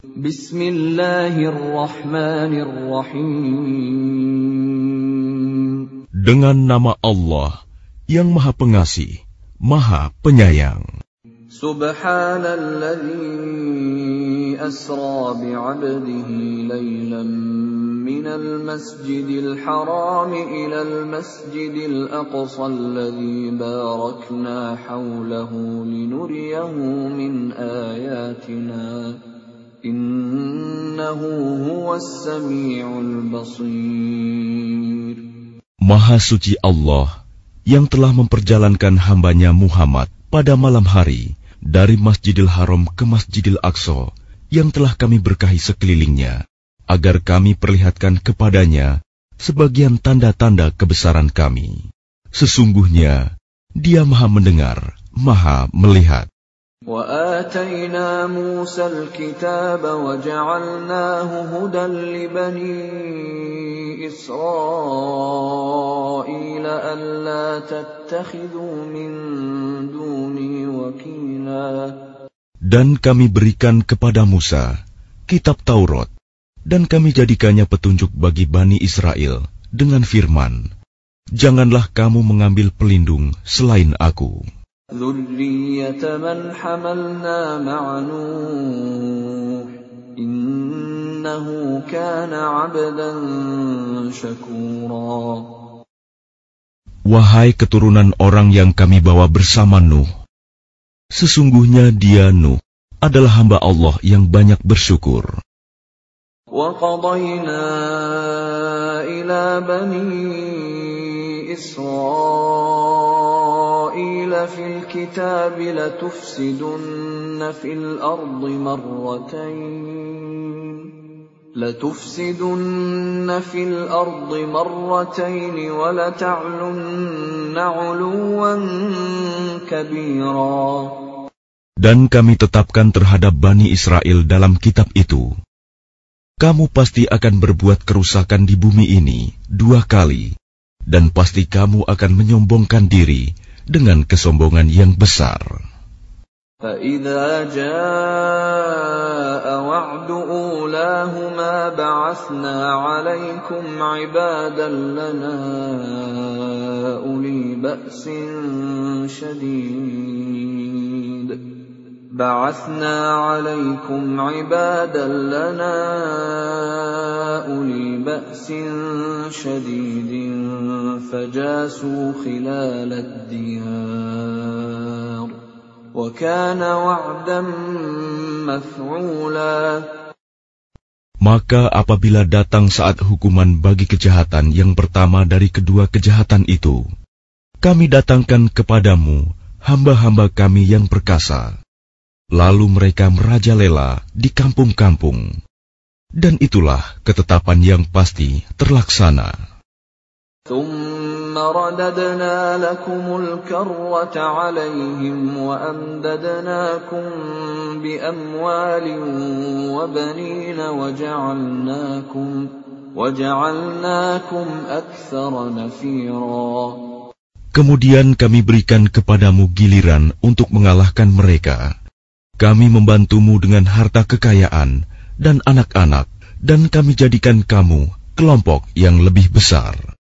Bismillahirrahmanirrahim. Dengan nama Allah yang Maha Pengasih, Maha Penyayang. Subhanalladzi asra bi'abdihi laylan minal masjidil haram ilal masjidil aqsa alladzi barakna hawlahu linuriyahu min ayatina. Maha suci Allah yang telah memperjalankan hambanya Muhammad pada malam hari dari Masjidil Haram ke Masjidil Aqsa yang telah kami berkahi sekelilingnya, agar kami perlihatkan kepadanya sebagian tanda-tanda kebesaran kami. Sesungguhnya, dia maha mendengar, maha melihat. واتينا موسى الكتاب وجعلناه هدى لبني اسرائيل الا تتخذوا من دوني وكيلا Dan kami berikan kepada Musa kitab Taurat, dan kami jadikannya petunjuk bagi Bani Israel dengan firman, Janganlah kamu mengambil pelindung selain aku. ذرية من حملنا مع نوح إنه كان عبدا شكورا Wahai keturunan orang yang kami bawa bersama Nuh, sesungguhnya dia Nuh adalah hamba Allah yang banyak bersyukur. وقضينا إلى بني إسرائيل في الكتاب لتفسدن في الأرض مرتين لتفسدن في الأرض مرتين ولتعلن علوا كبيرا Dan kami tetapkan terhadap Bani Israel dalam kitab itu, kamu pasti akan berbuat kerusakan di bumi ini dua kali, dan pasti kamu akan menyombongkan diri dengan kesombongan yang besar. فإذا جاء وعد أولاهما بعثنا عليكم عبادا لنا أولي بأس شديد بعثنا عليكم عبادا لنا أولي بأس شديد فجاسوا خلال الديار وكان وعدا مفعولا Maka apabila datang saat hukuman bagi kejahatan yang pertama dari kedua kejahatan itu, kami datangkan kepadamu hamba-hamba kami yang perkasa. Lalu mereka merajalela di kampung-kampung. Dan itulah ketetapan yang pasti terlaksana. Kemudian kami berikan kepadamu giliran untuk mengalahkan mereka. Kami membantumu dengan harta kekayaan dan anak-anak, dan kami jadikan kamu kelompok yang lebih besar.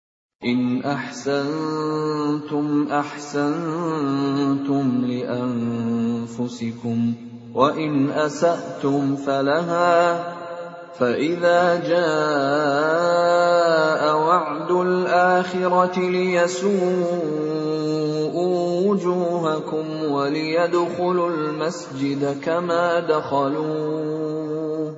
إن أحسنتم أحسنتم لأنفسكم وإن أسأتم فلها فإذا جاء وعد الآخرة ليسوءوا وجوهكم وليدخلوا المسجد كما دخلوه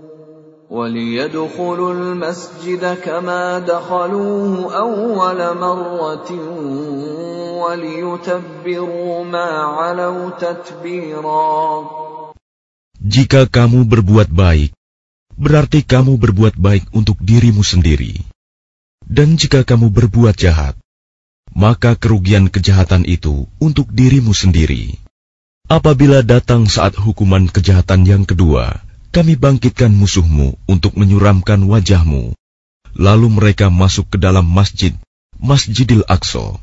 وليدخلوا المسجد كما دخلوه أول مرة وليتبروا ما علوا تتبيرا Jika kamu berbuat baik, berarti kamu berbuat baik untuk dirimu sendiri. Dan jika kamu berbuat jahat, maka kerugian kejahatan itu untuk dirimu sendiri. Apabila datang saat hukuman kejahatan yang kedua, kami bangkitkan musuhmu untuk menyuramkan wajahmu. Lalu mereka masuk ke dalam masjid, Masjidil Aqsa,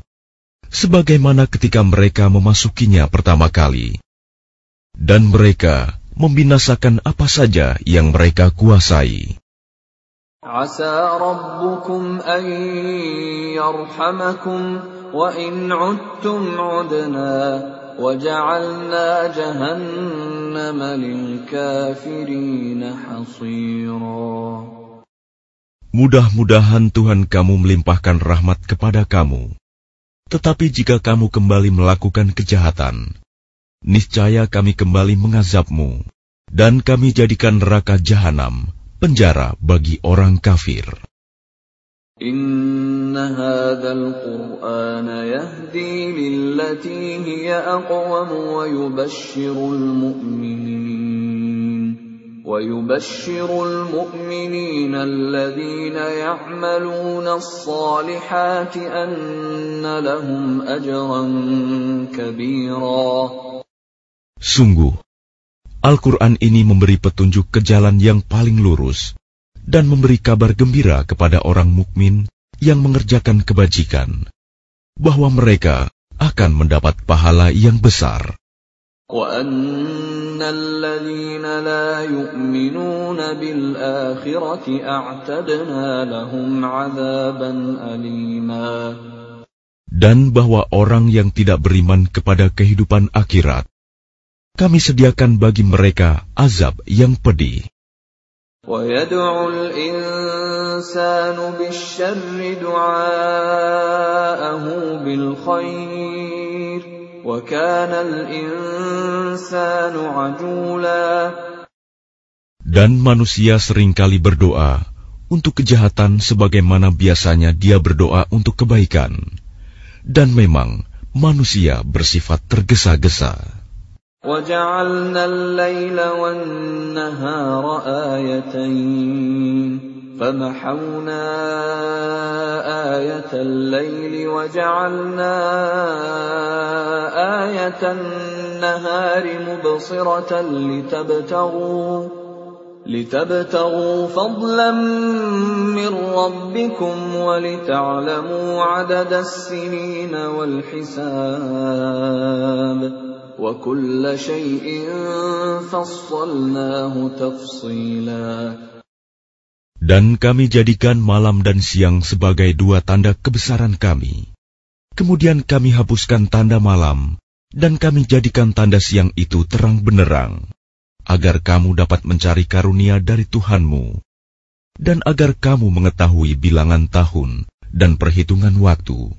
sebagaimana ketika mereka memasukinya pertama kali. Dan mereka membinasakan apa saja yang mereka kuasai. عسى ربكم أن يرحمكم وإن عدتم عدنا وجعلنا جهنم للكافرين حصيرا Mudah-mudahan Tuhan kamu melimpahkan rahmat kepada kamu. Tetapi jika kamu kembali melakukan kejahatan, niscaya kami kembali mengazabmu, dan kami jadikan neraka jahanam penjara bagi orang kafir. إن هذا القرآن يهدي للتي هي أقوم ويبشر المؤمنين ويبشر المؤمنين الذين يعملون الصالحات أن لهم أجرا كبيرا Sungguh, Al-Quran ini memberi petunjuk ke jalan yang paling lurus dan memberi kabar gembira kepada orang mukmin yang mengerjakan kebajikan, bahwa mereka akan mendapat pahala yang besar. Dan bahwa orang yang tidak beriman kepada kehidupan akhirat, kami sediakan bagi mereka azab yang pedih. Dan manusia sering kali berdoa untuk kejahatan sebagaimana biasanya dia berdoa untuk kebaikan. Dan memang manusia bersifat tergesa-gesa. وجعلنا الليل والنهار آيتين. فمحونا آية الليل وجعلنا آية النهار مبصرة لتبتغوا فضلا من ربكم ولتعلموا عدد السنين والحساب. Dan kami jadikan malam dan siang sebagai dua tanda kebesaran kami. Kemudian kami hapuskan tanda malam, dan kami jadikan tanda siang itu terang benerang, agar kamu dapat mencari karunia dari Tuhanmu, dan agar kamu mengetahui bilangan tahun dan perhitungan waktu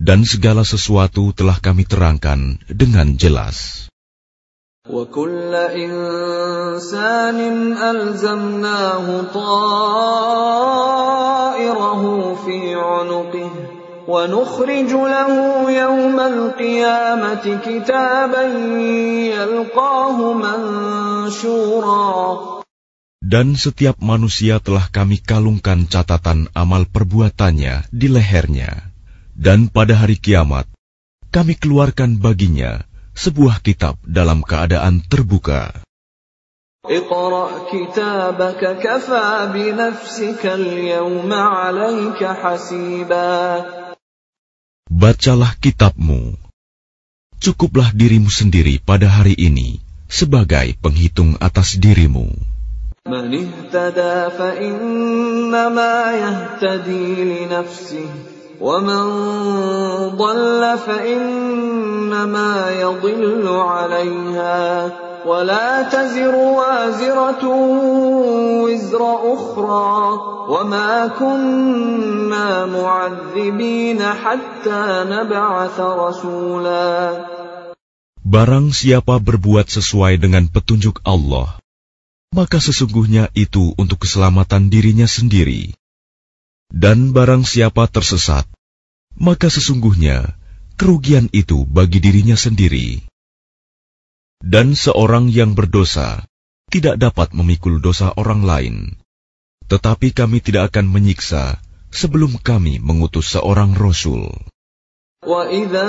Dan segala sesuatu telah kami terangkan dengan jelas. وكل إنسان ألزمناه طائره في عنقه ونخرج له يوم القيامة كتابا يلقاه منشورا Dan setiap manusia telah kami kalungkan catatan amal perbuatannya di lehernya. Dan pada hari kiamat, kami keluarkan baginya sebuah kitab dalam keadaan terbuka. اقرأ كتابك كفى بنفسك اليوم عليك حسيبا Bacalah kitabmu. Cukuplah dirimu sendiri pada hari ini sebagai penghitung atas dirimu. من اهتدى فإنما يهتدي لنفسه ومن ضل فإنما يضل عليها ولا تزر وازرة وزر أخرى وما كنا معذبين حتى نبعث رسولا Barang siapa berbuat sesuai dengan petunjuk Allah, maka sesungguhnya itu untuk keselamatan dirinya sendiri. Dan barang siapa tersesat, maka sesungguhnya kerugian itu bagi dirinya sendiri. Dan seorang yang berdosa tidak dapat memikul dosa orang lain, tetapi kami tidak akan menyiksa sebelum kami mengutus seorang rasul. وإذا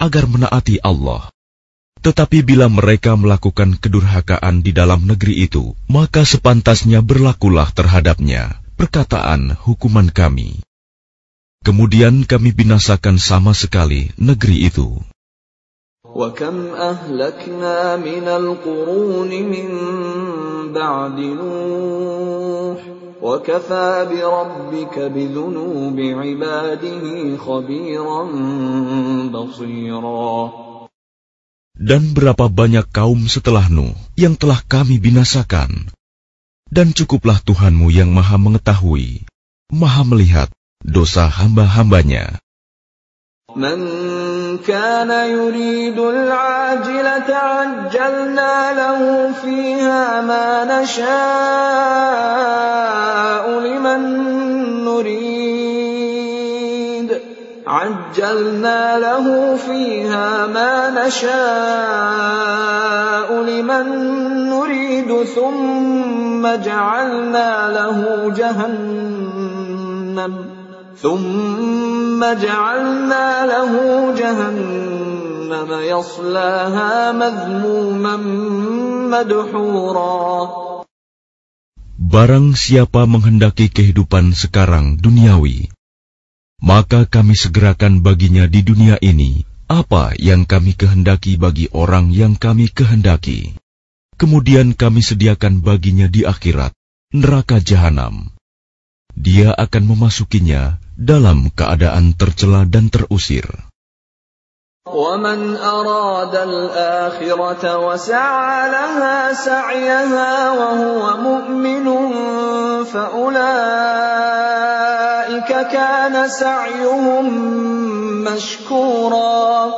agar menaati Allah. Tetapi bila mereka melakukan kedurhakaan di dalam negeri itu, maka sepantasnya berlakulah terhadapnya perkataan hukuman kami. Kemudian kami binasakan sama sekali negeri itu. وكم أهلكنا من القرون من بعد نوح وكفى بربك بذنوب عباده خبيرا بصيرا Dan berapa banyak kaum setelah Nuh yang telah kami binasakan. Dan cukuplah Tuhanmu yang maha mengetahui, maha melihat dosa hamba-hambanya. من كان يريد العاجلة عجلنا له فيها ما نشاء لمن نريد. عجلنا له فيها ما نشاء لمن نريد. ثم جعلنا له جهنم. ثم جعلنا له جهنم يصلاها مذموما مدحورا Barang siapa menghendaki kehidupan sekarang duniawi, maka kami segerakan baginya di dunia ini apa yang kami kehendaki bagi orang yang kami kehendaki. Kemudian kami sediakan baginya di akhirat neraka jahanam. Dia akan memasukinya dalam keadaan tercela dan terusir. ومن أراد الآخرة وسعى لها سعيها وهو مؤمن فأولئك كان سعيهم مشكورا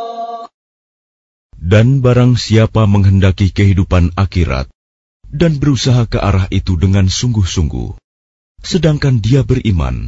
Dan barang siapa menghendaki kehidupan akhirat dan berusaha ke arah itu dengan sungguh-sungguh, sedangkan dia beriman,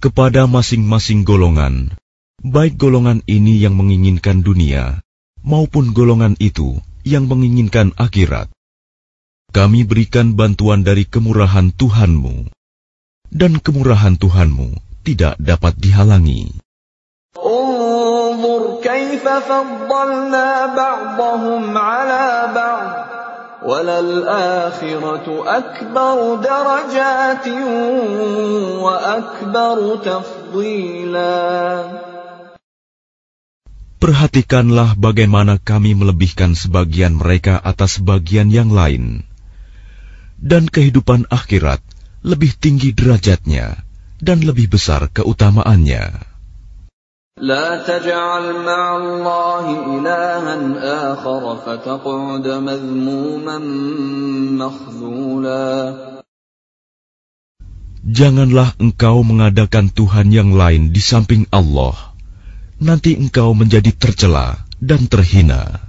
kepada masing-masing golongan, baik golongan ini yang menginginkan dunia maupun golongan itu yang menginginkan akhirat. Kami berikan bantuan dari kemurahan Tuhanmu, dan kemurahan Tuhanmu tidak dapat dihalangi. وللآخرة أكبر درجات وأكبر تفضيلا Perhatikanlah bagaimana kami melebihkan sebagian mereka atas bagian yang lain. Dan kehidupan akhirat lebih tinggi derajatnya dan lebih besar keutamaannya. لا تجعل مع الله إلها آخر فتقعد مذموما مخذولا Janganlah engkau mengadakan Tuhan yang lain di samping Allah. Nanti engkau menjadi tercela dan terhina.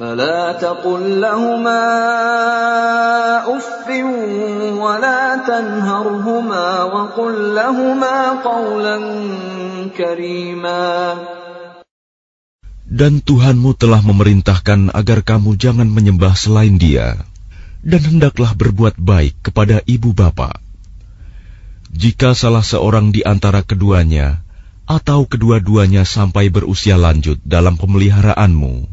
فلا تقل لهما اف ولا تنهرهما وقل لهما قولا كريما Dan Tuhanmu telah memerintahkan agar kamu jangan menyembah selain dia, dan hendaklah berbuat baik kepada ibu bapa. Jika salah seorang di antara keduanya, atau kedua-duanya sampai berusia lanjut dalam pemeliharaanmu,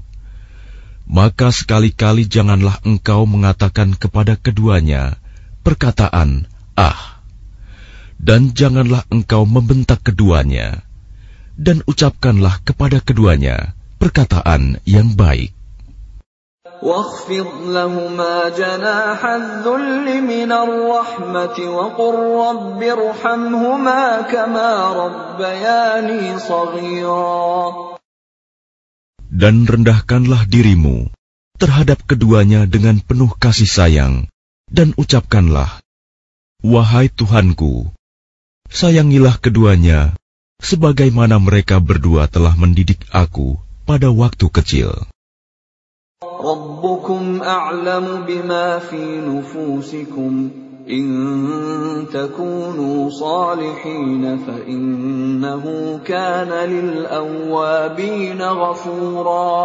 maka sekali-kali janganlah engkau mengatakan kepada keduanya perkataan "ah", Dan janganlah engkau membentak keduanya, dan ucapkanlah kepada keduanya perkataan yang baik. واخفض لهما جناح الذل من الرحمة وقل رب ارحمهما كما ربياني صغيرا dan rendahkanlah dirimu terhadap keduanya dengan penuh kasih sayang, dan ucapkanlah, Wahai Tuhanku, sayangilah keduanya, sebagaimana mereka berdua telah mendidik aku pada waktu kecil. Rabbukum a'lamu bima fi nufusikum. إن تكونوا صالحين فإنه كان للأوابين غفورا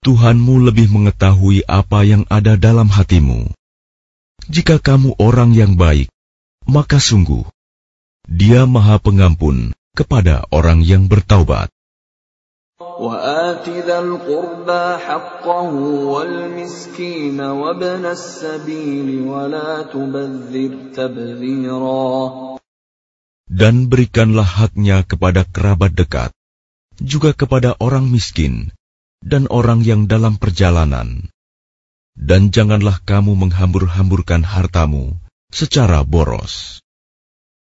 Tuhanmu lebih mengetahui apa yang ada dalam hatimu. Jika kamu orang yang baik, maka sungguh Dia Maha Pengampun kepada orang yang bertaubat. وآت ذا القربى حقه والمسكين وابن السبيل ولا تبذر تبذيرا Dan berikanlah haknya kepada kerabat dekat, juga kepada orang miskin, dan orang yang dalam perjalanan. Dan janganlah kamu menghambur-hamburkan hartamu secara boros.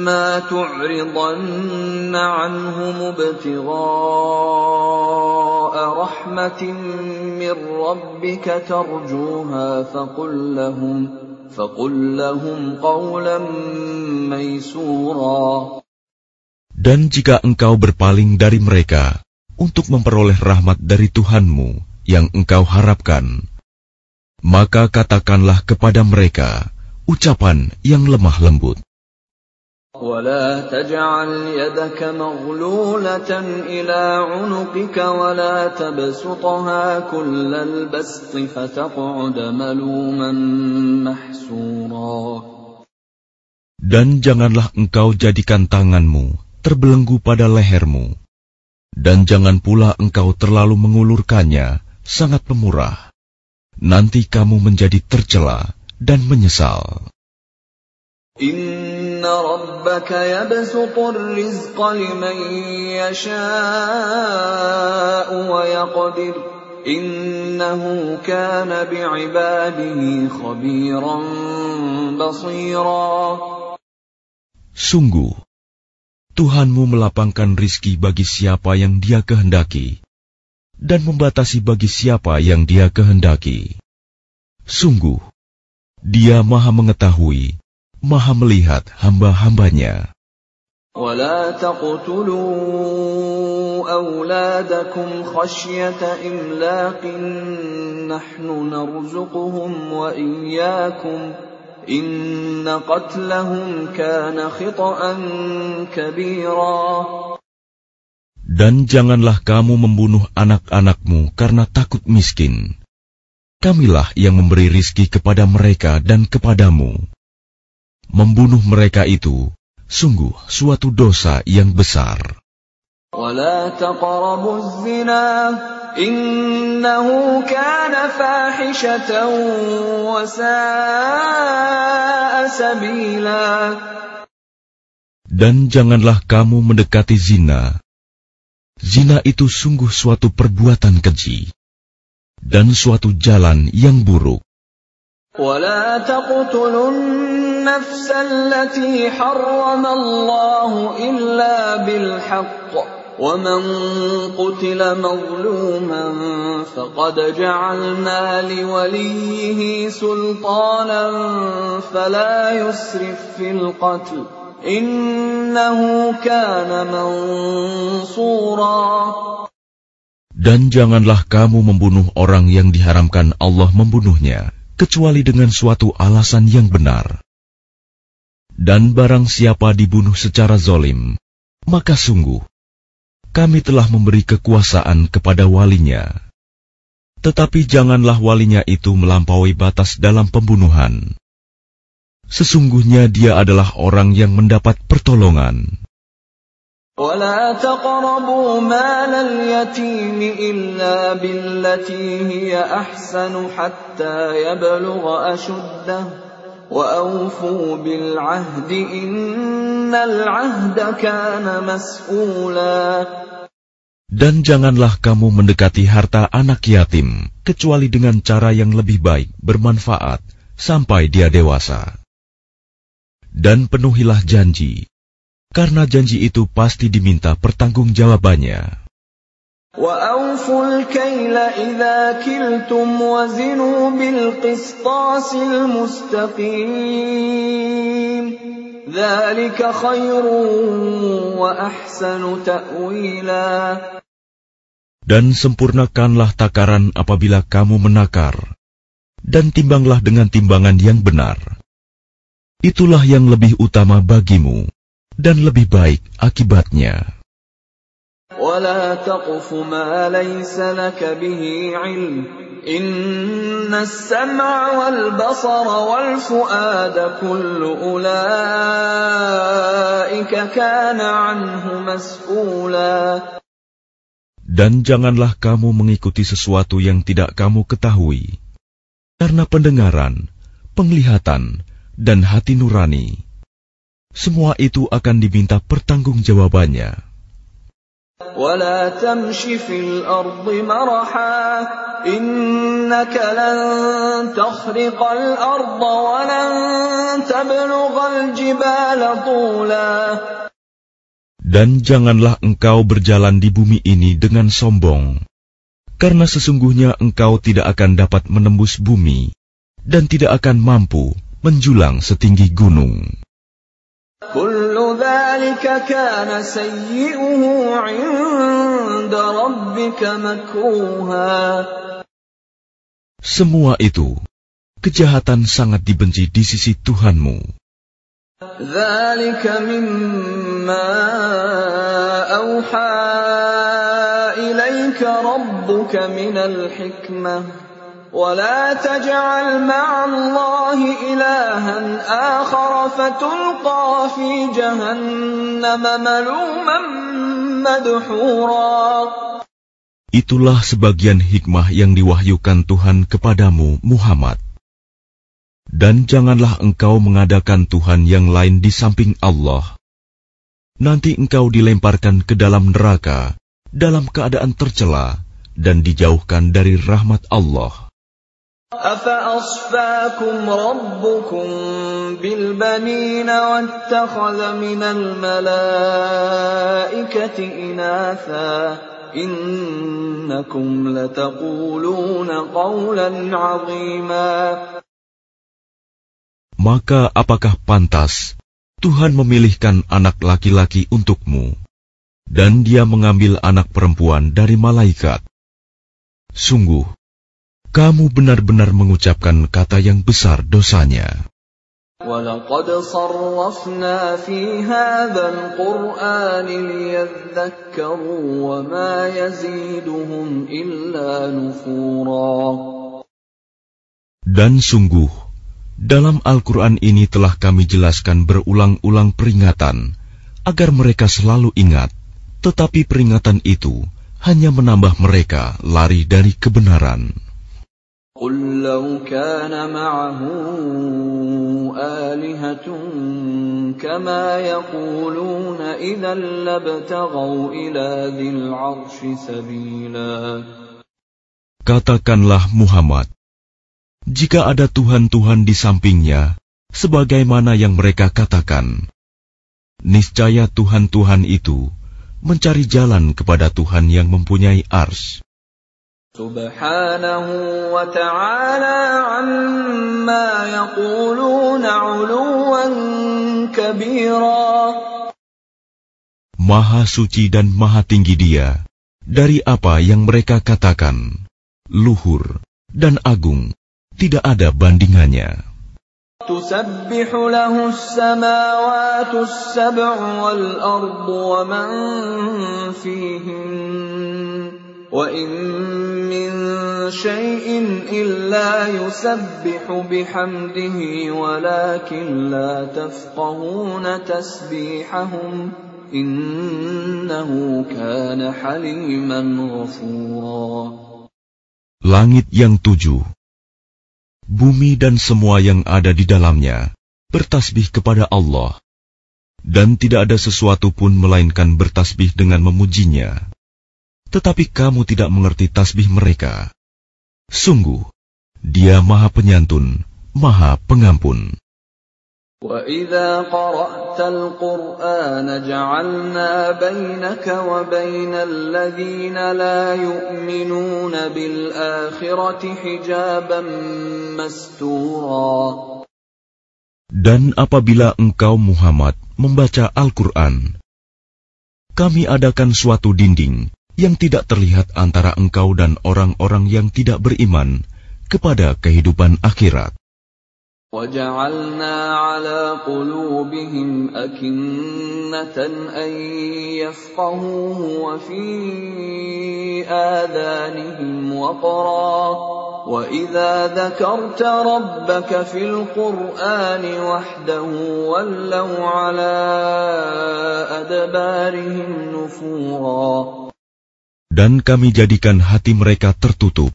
وإما تعرضن عنهم ابتغاء رحمة من ربك ترجوها فقل لهم فقل لهم قولا ميسورا Dan jika engkau berpaling dari mereka untuk memperoleh rahmat dari Tuhanmu yang engkau harapkan, maka katakanlah kepada mereka ucapan yang lemah lembut. ولا تجعل يدك مغلولة إلى عنقك ولا تبسطها كل البسط فتقعد ملوما محسورا Dan janganlah engkau jadikan tanganmu terbelenggu pada lehermu, dan jangan pula engkau terlalu mengulurkannya sangat pemurah. Nanti kamu menjadi tercela dan menyesal. إن ربك يبسط الرزق لمن يشاء ويقدر إنه كان بعباده خبيرا بصيرا Sungguh, Tuhanmu melapangkan rizki bagi siapa yang dia kehendaki, dan membatasi bagi siapa yang dia kehendaki. Sungguh, dia maha mengetahui, maha melihat hamba-hambanya. ولا تقتلوا أولادكم خشية إملاق نحن نرزقهم وإياكم إن قتلهم كان خطأ كبيرا Dan janganlah kamu membunuh anak-anakmu karena takut miskin. Kamilah yang memberi rizki kepada mereka dan kepadamu. membunuh mereka itu sungguh suatu dosa yang besar. Dan janganlah kamu mendekati zina. Zina itu sungguh suatu perbuatan keji dan suatu jalan yang buruk. ولا تقتلوا النفس التي حرم الله إلا بالحق ومن قتل مظلوما فقد جعلنا لوليه سلطانا فلا يسرف في القتل إنه كان منصورا Dan janganlah kamu membunuh orang yang diharamkan Allah membunuhnya, kecuali dengan suatu alasan yang benar. Dan barang siapa dibunuh secara zolim, maka sungguh, kami telah memberi kekuasaan kepada walinya. Tetapi janganlah walinya itu melampaui batas dalam pembunuhan. Sesungguhnya dia adalah orang yang mendapat pertolongan. ولا تقربوا مال اليتيم إلا بالتي هي أحسن حتى يبلغ أشده وأوفوا بالعهد إن العهد كان مسؤولا Dan janganlah kamu mendekati harta anak yatim, kecuali dengan cara yang lebih baik, bermanfaat, sampai dia dewasa. Dan penuhilah janji, karena janji itu pasti diminta pertanggungjawabannya. وأوفوا الكيل إذا كلتم وزنوا بالقسطاس المستقيم ذلك خير وأحسن تأويلا Dan sempurnakanlah takaran apabila kamu menakar, dan timbanglah dengan timbangan yang benar. Itulah yang lebih utama bagimu, dan lebih baik akibatnya. ولا تقف ما ليس لك به علم إن السمع والبصر والفؤاد كل أولئك كان عنه مسؤولا Dan janganlah kamu mengikuti sesuatu yang tidak kamu ketahui, karena pendengaran, penglihatan, dan hati nurani, semua itu akan diminta pertanggungjawabannya. ولا تمش في الأرض مرحا إنك لن تخرق الأرض ولن تبلغ الجبال طولا Dan janganlah engkau berjalan di bumi ini dengan sombong, karena sesungguhnya engkau tidak akan dapat menembus bumi dan tidak akan mampu menjulang setinggi gunung. Semua itu kejahatan sangat dibenci di sisi Tuhanmu. ولا تجعل مع الله إلها آخر فتلقى في جهنم ملوما مدحورا Itulah sebagian hikmah yang diwahyukan Tuhan kepadamu, Muhammad. Dan janganlah engkau mengadakan Tuhan yang lain di samping Allah. Nanti engkau dilemparkan ke dalam neraka dalam keadaan tercela dan dijauhkan dari rahmat Allah. أفأصفاكم ربكم بالبنين واتخذ من الملائكة إناثا إنكم لتقولون قولا عظيما Maka apakah pantas Tuhan memilihkan anak laki-laki untukmu, dan dia mengambil anak perempuan dari malaikat? Sungguh, kamu benar-benar mengucapkan kata yang besar dosanya. ولقد صرفنا في هذا القرآن ليذكروا وما يزيدهم إلا نفورا Dan sungguh, dalam Al-Quran ini telah kami jelaskan berulang-ulang peringatan, agar mereka selalu ingat, tetapi peringatan itu hanya menambah mereka lari dari kebenaran. قل لو كان معه آلهة كما يقولون إذا لابتغوا إلى ذي العرش سبيلا Katakanlah Muhammad, jika ada Tuhan-Tuhan di sampingnya, sebagaimana yang mereka katakan, niscaya Tuhan-Tuhan itu mencari jalan kepada Tuhan yang mempunyai ars. سبحانه وتعالى عما يقولون علوا كبيرا Maha suci dan maha tinggi dia dari apa yang mereka katakan, luhur dan agung, tidak ada bandingannya. تسبح له السماوات السبع والأرض ومن فيهن وإن من شيء إلا يسبح بحمده ولكن لا تفقهون تسبيحهم إنه كان حليما غفورا Langit yang tujuh bumi dan semua yang ada di dalamnya bertasbih kepada Allah, dan tidak ada sesuatu pun melainkan bertasbih dengan memujinya. Tetapi kamu tidak mengerti tasbih mereka. Sungguh, Dia Maha Penyantun, Maha Pengampun. وَإِذَا قَرَأْتَ الْقُرْآنَ جَعَلْنَا بَيْنَكَ وَبَيْنَ الَّذِينَ لَا يُؤْمِنُونَ بِالْآخِرَةِ حِجَابًا مَسْتُورًا Dan apabila engkau Muhammad membaca Al-Quran, kami adakan suatu dinding yang tidak terlihat antara engkau dan orang-orang yang tidak beriman kepada kehidupan akhirat. وجعلنا على قلوبهم أكنة أن يفقهوه وفي آذانهم وقرا وإذا ذكرت ربك في القرآن وحده ولوا على أدبارهم نفورا dan kami jadikan hati mereka tertutup,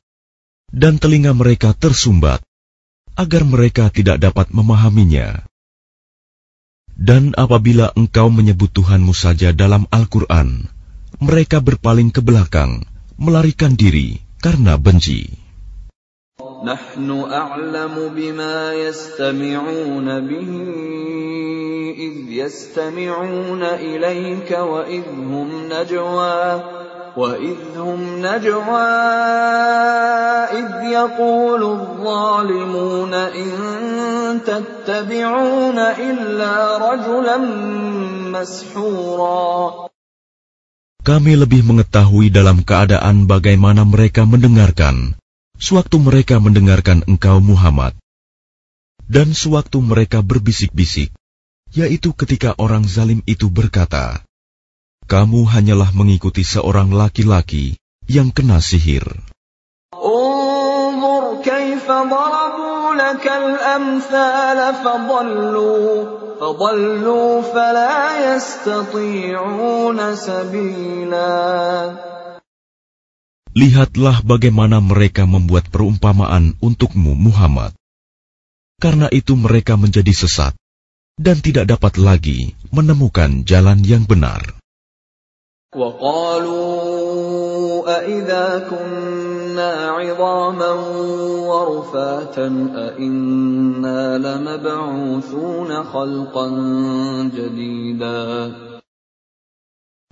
dan telinga mereka tersumbat, agar mereka tidak dapat memahaminya. Dan apabila engkau menyebut Tuhanmu saja dalam Al-Quran, mereka berpaling ke belakang, melarikan diri karena benci. نحن أعلم بما يستمعون به إذ يستمعون إليك وإذ هم نجوى وإذ هم نجوى إذ يقول الظالمون إن تتبعون إلا رجلا مسحورا Kami lebih mengetahui dalam keadaan bagaimana mereka mendengarkan, sewaktu mereka mendengarkan engkau Muhammad, dan sewaktu mereka berbisik-bisik, yaitu ketika orang zalim itu berkata, kamu hanyalah mengikuti seorang laki-laki yang kena sihir. Lihatlah bagaimana mereka membuat perumpamaan untukmu, Muhammad. Karena itu, mereka menjadi sesat dan tidak dapat lagi menemukan jalan yang benar.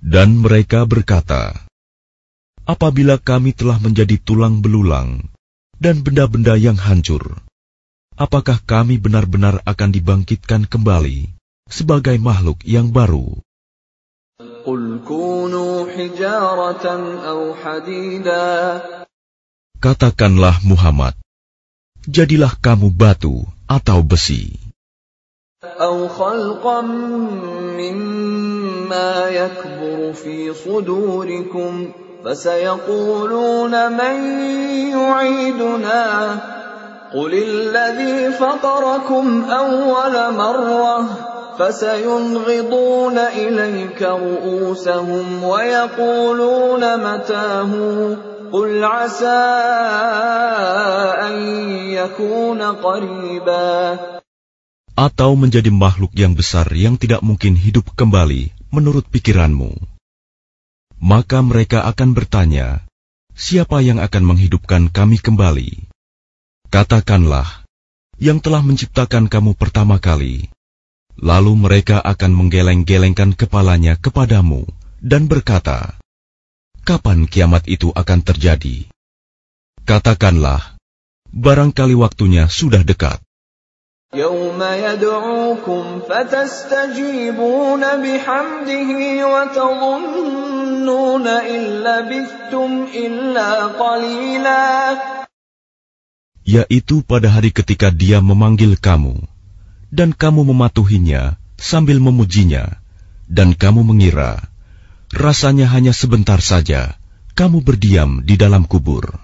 Dan mereka berkata, Apabila kami telah menjadi tulang belulang dan benda-benda yang hancur, apakah kami benar-benar akan dibangkitkan kembali sebagai makhluk yang baru? قل كونوا حجارة أو حديدا Katakanlah Muhammad, jadilah kamu batu atau besi, أو خلقا مما يكبر في صدوركم فسيقولون من يعيدنا قل الذي فطركم أول مرة فسينغضون إليك رؤوسهم ويقولون متاه قل عسى أن يكون قريبا atau menjadi makhluk yang besar yang tidak mungkin hidup kembali menurut pikiranmu. Maka mereka akan bertanya, siapa yang akan menghidupkan kami kembali? Katakanlah, yang telah menciptakan kamu pertama kali. Lalu mereka akan menggeleng-gelengkan kepalanya kepadamu dan berkata, Kapan kiamat itu akan terjadi? Katakanlah, barangkali waktunya sudah dekat. يوم يدعوكم فتستجيبون بحمده وتظنون إن لبثتم إلا قليلا yaitu pada hari ketika dia memanggil kamu, dan kamu mematuhinya sambil memujinya, dan kamu mengira rasanya hanya sebentar saja kamu berdiam di dalam kubur.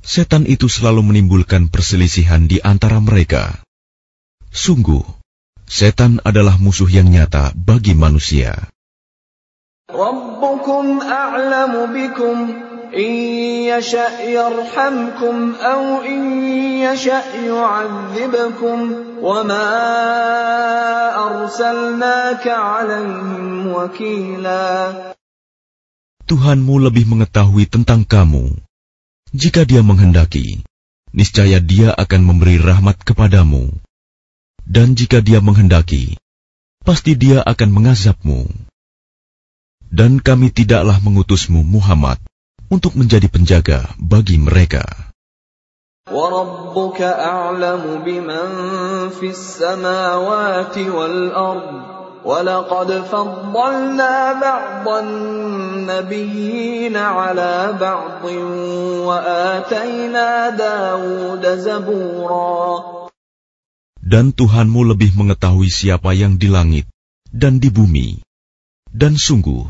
setan itu selalu menimbulkan perselisihan di antara mereka. Sungguh, setan adalah musuh yang nyata bagi manusia. Rabbukum a'lamu bikum Tuhanmu lebih mengetahui tentang kamu Jika dia menghendaki, niscaya dia akan memberi rahmat kepadamu. Dan jika dia menghendaki, pasti dia akan mengazabmu. Dan kami tidaklah mengutusmu Muhammad untuk menjadi penjaga bagi mereka. وربك أعلم بمن في السماوات والأرض ولقد فضلنا بعض النبيين على بعض وآتينا داود زبورا Dan Tuhanmu lebih mengetahui siapa yang di langit dan di bumi. Dan sungguh,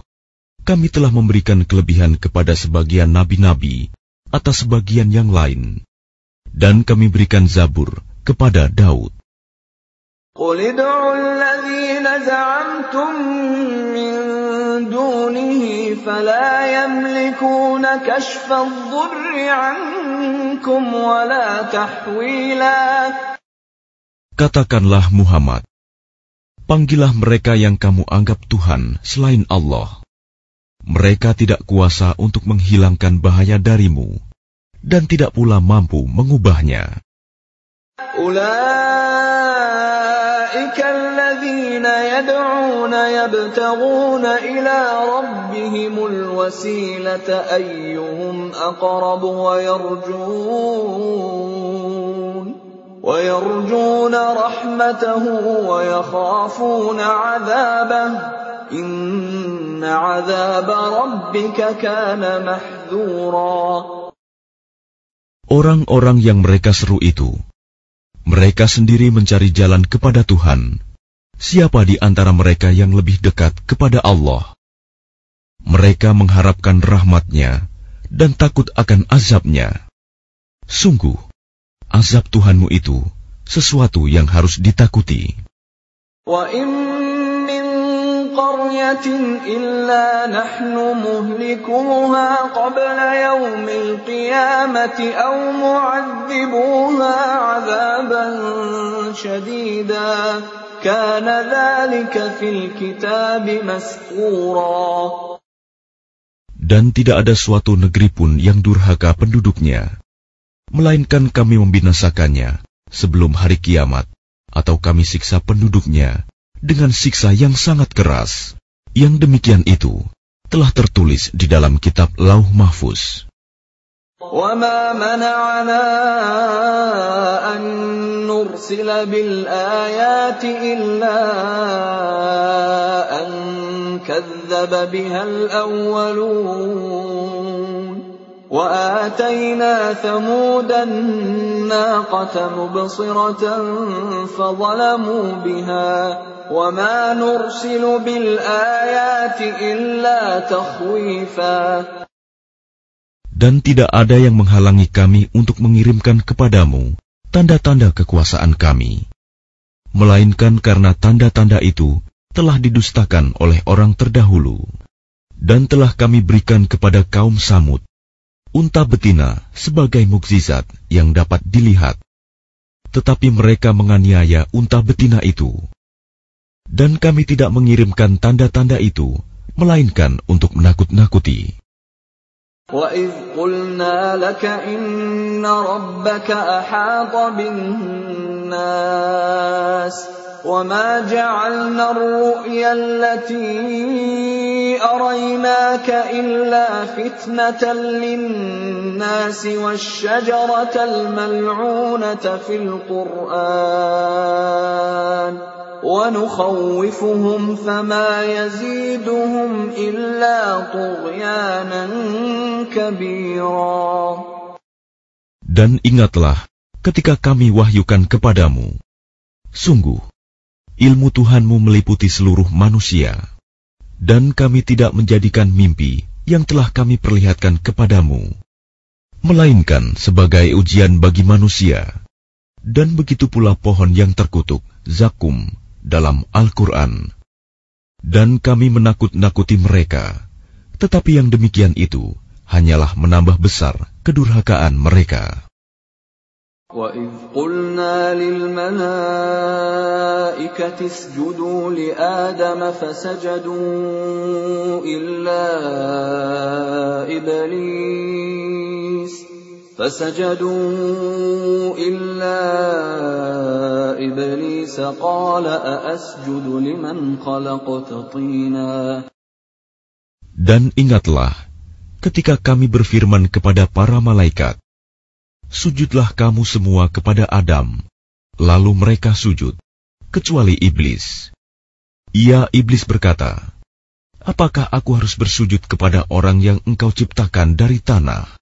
kami telah memberikan kelebihan kepada sebagian nabi-nabi atas sebagian yang lain. Dan kami berikan zabur kepada Daud. قل ادعوا الذين زعمتم من دونه فلا يملكون كشف الضر عنكم ولا تحويلا Katakanlah Muhammad, panggillah mereka yang kamu anggap Tuhan selain Allah. Mereka tidak kuasa untuk menghilangkan bahaya darimu dan tidak pula mampu mengubahnya. أولئك الذين يدعون يبتغون إلى ربهم الوسيلة أيهم أقرب ويرجون ويرجون رحمته ويخافون عذابه إن عذاب ربك كان محذورا. Orang-orang yang mereka seru itu, mereka sendiri mencari jalan kepada Tuhan. Siapa di antara mereka yang lebih dekat kepada Allah? Mereka mengharapkan rahmatnya dan takut akan azabnya. Sungguh, azab Tuhanmu itu sesuatu yang harus ditakuti. قرية إلا نحن مهلكوها قبل يوم القيامة أو معذبوها عذابا شديدا كان ذلك في الكتاب مسطورا Dan tidak ada suatu negeri pun yang durhaka penduduknya, melainkan kami membinasakannya sebelum hari kiamat, atau kami siksa penduduknya dengan siksa yang sangat keras. Yang demikian itu telah tertulis di dalam kitab Lauh Mahfuz. وما منعنا أن نرسل بالآيات إلا أن كذب بها الأولون وآتينا ثمود الناقة مبصرة فظلموا بها وما نرسل بالآيات إلا تخويفا Dan tidak ada yang menghalangi kami untuk mengirimkan kepadamu tanda-tanda kekuasaan kami, melainkan karena tanda-tanda itu telah didustakan oleh orang terdahulu, dan telah kami berikan kepada kaum Samud unta betina sebagai mukjizat yang dapat dilihat, tetapi mereka menganiaya unta betina itu, dan kami tidak mengirimkan tanda-tanda itu, melainkan untuk menakut-nakuti. وَإِذْ قُلْنَا لَكَ إِنَّ رَبَّكَ أَحَاطَ بِالنَّاسِ وما جعلنا الرؤيا التي أريناك إلا فتنة للناس والشجرة الملعونة في القرآن ونخوفهم فما يزيدهم إلا طغيانا كبيرا. Dan ingatlah ketika kami wahyukan kepadamu, sungguh ilmu Tuhanmu meliputi seluruh manusia, dan kami tidak menjadikan mimpi yang telah kami perlihatkan kepadamu, melainkan sebagai ujian bagi manusia. Dan begitu pula pohon yang terkutuk, zakum, dalam Al-Quran. Dan kami menakut-nakuti mereka, tetapi yang demikian itu hanyalah menambah besar kedurhakaan mereka. وَإِذْ قُلْنَا لِلْمَلَائِكَةِ اسْجُدُوا لِآدَمَ فَسَجَدُوا إِلَّا إِبْلِيسَ فَسَجَدُوا إِلَّا إِبْلِيسَ قَالَ أَأَسْجُدُ لِمَنْ خَلَقْتَ طِينًا Dan ingatlah ketika kami berfirman kepada para malaikat, sujudlah kamu semua kepada Adam. Lalu mereka sujud, kecuali iblis. Ia iblis berkata, Apakah aku harus bersujud kepada orang yang engkau ciptakan dari tanah?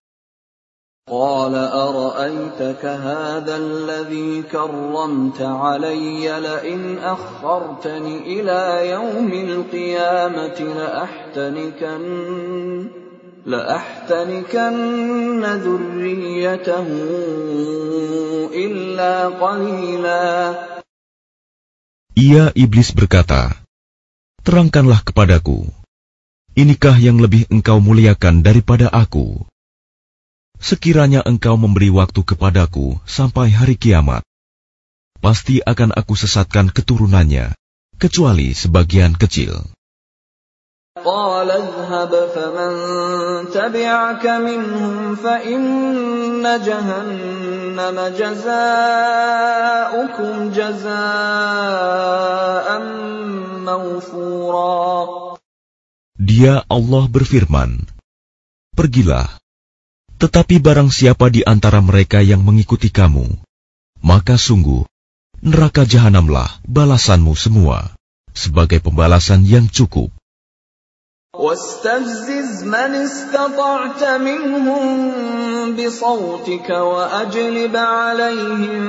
قال أرأيتك هذا الذي كرمت علي لئن أخرتني إلى يوم القيامة لأحتنكن لأحتنكن ذريته إلا قليلا Ia iblis berkata, Terangkanlah kepadaku, inikah yang lebih engkau muliakan daripada aku? Sekiranya engkau memberi waktu kepadaku sampai hari kiamat, pasti akan aku sesatkan keturunannya, kecuali sebagian kecil. قال اذهب فمن تبعك منهم فإن جهنم جزاؤكم جزاء موفورا Dia Allah berfirman, Pergilah, tetapi barang siapa di antara mereka yang mengikuti kamu, maka sungguh, neraka jahanamlah balasanmu semua, sebagai pembalasan yang cukup. واستفزز من استطعت منهم بصوتك وأجلب عليهم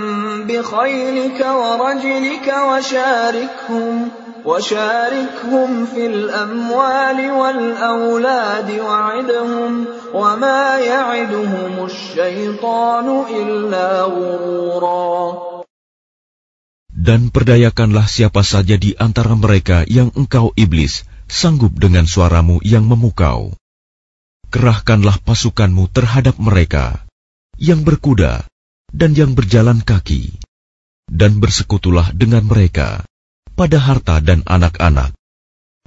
بخيلك ورجلك وشاركهم وشاركهم في الأموال والأولاد وعدهم وما يعدهم الشيطان إلا غرورا. Dan perdayakanlah siapa saja di antara mereka yang engkau iblis. Sanggup dengan suaramu yang memukau. Kerahkanlah pasukanmu terhadap mereka yang berkuda dan yang berjalan kaki, dan bersekutulah dengan mereka pada harta dan anak-anak.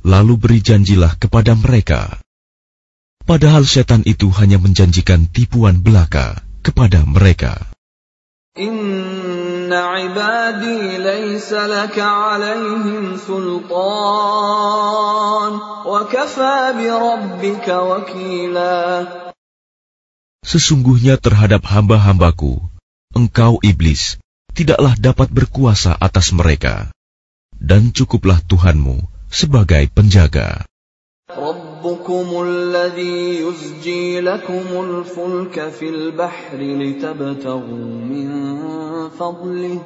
Lalu beri janjilah kepada mereka. Padahal setan itu hanya menjanjikan tipuan belaka kepada mereka. عبادي ليس لك عليهم سلطان وكفى بربك وكيلا Sesungguhnya terhadap hamba-hambaku, engkau iblis tidaklah dapat berkuasa atas mereka, dan cukuplah Tuhanmu sebagai penjaga. ربكم الذي يزجي لكم الفلك في البحر لتبتغوا من فضله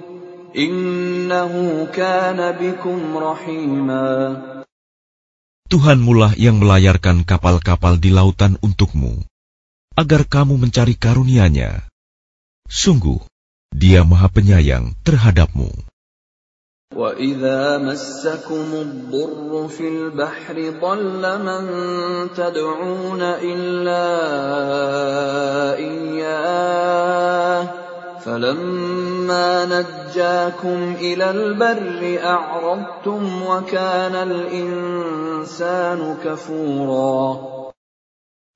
إنه كان بكم رحيما Tuhanmulah yang melayarkan kapal-kapal di lautan untukmu, agar kamu mencari karunia-Nya. Sungguh, Dia Maha Penyayang terhadapmu. وإذا مسكم الضر في البحر ضل من تدعون إلا إياه فلما نجاكم إلى البر أعرضتم وكان الإنسان كفورا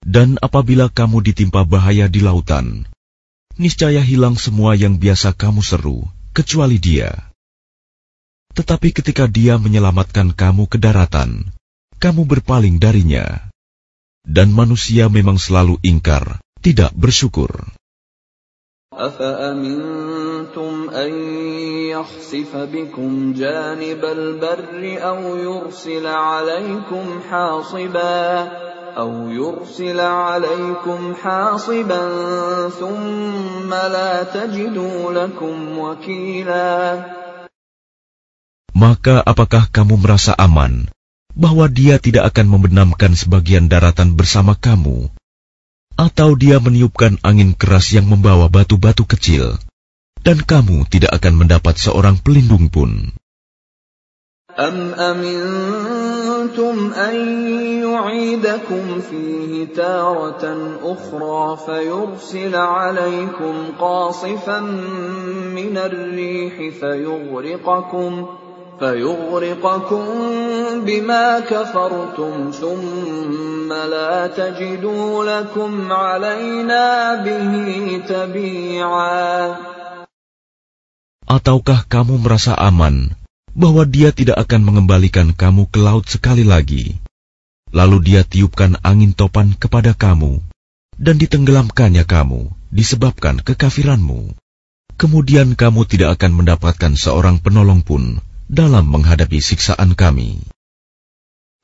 Dan apabila kamu ditimpa bahaya di lautan, niscaya hilang semua yang biasa kamu seru, kecuali dia. Tetapi ketika dia menyelamatkan kamu ke daratan, kamu berpaling darinya. Dan manusia memang selalu ingkar, tidak bersyukur. أفأمنتم أن يخسف بكم جانب البر أو يرسل عليكم حاصبا أو يرسل عليكم حاصبا ثم لا تجدوا لكم وكيلا Maka apakah kamu merasa aman bahwa dia tidak akan membenamkan sebagian daratan bersama kamu atau dia meniupkan angin keras yang membawa batu-batu kecil, dan kamu tidak akan mendapat seorang pelindung pun. أم أمنتم أن يعيدكم فيه تارة أخرى فيرسل عليكم قاصفا من الريح فيغرقكم فيغرقكم بما كفرتم ثم لا تجدوا لكم علينا به تبيعا Ataukah kamu merasa aman bahwa dia tidak akan mengembalikan kamu ke laut sekali lagi? Lalu dia tiupkan angin topan kepada kamu dan ditenggelamkannya kamu disebabkan kekafiranmu. Kemudian kamu tidak akan mendapatkan seorang penolong pun dalam menghadapi siksaan kami.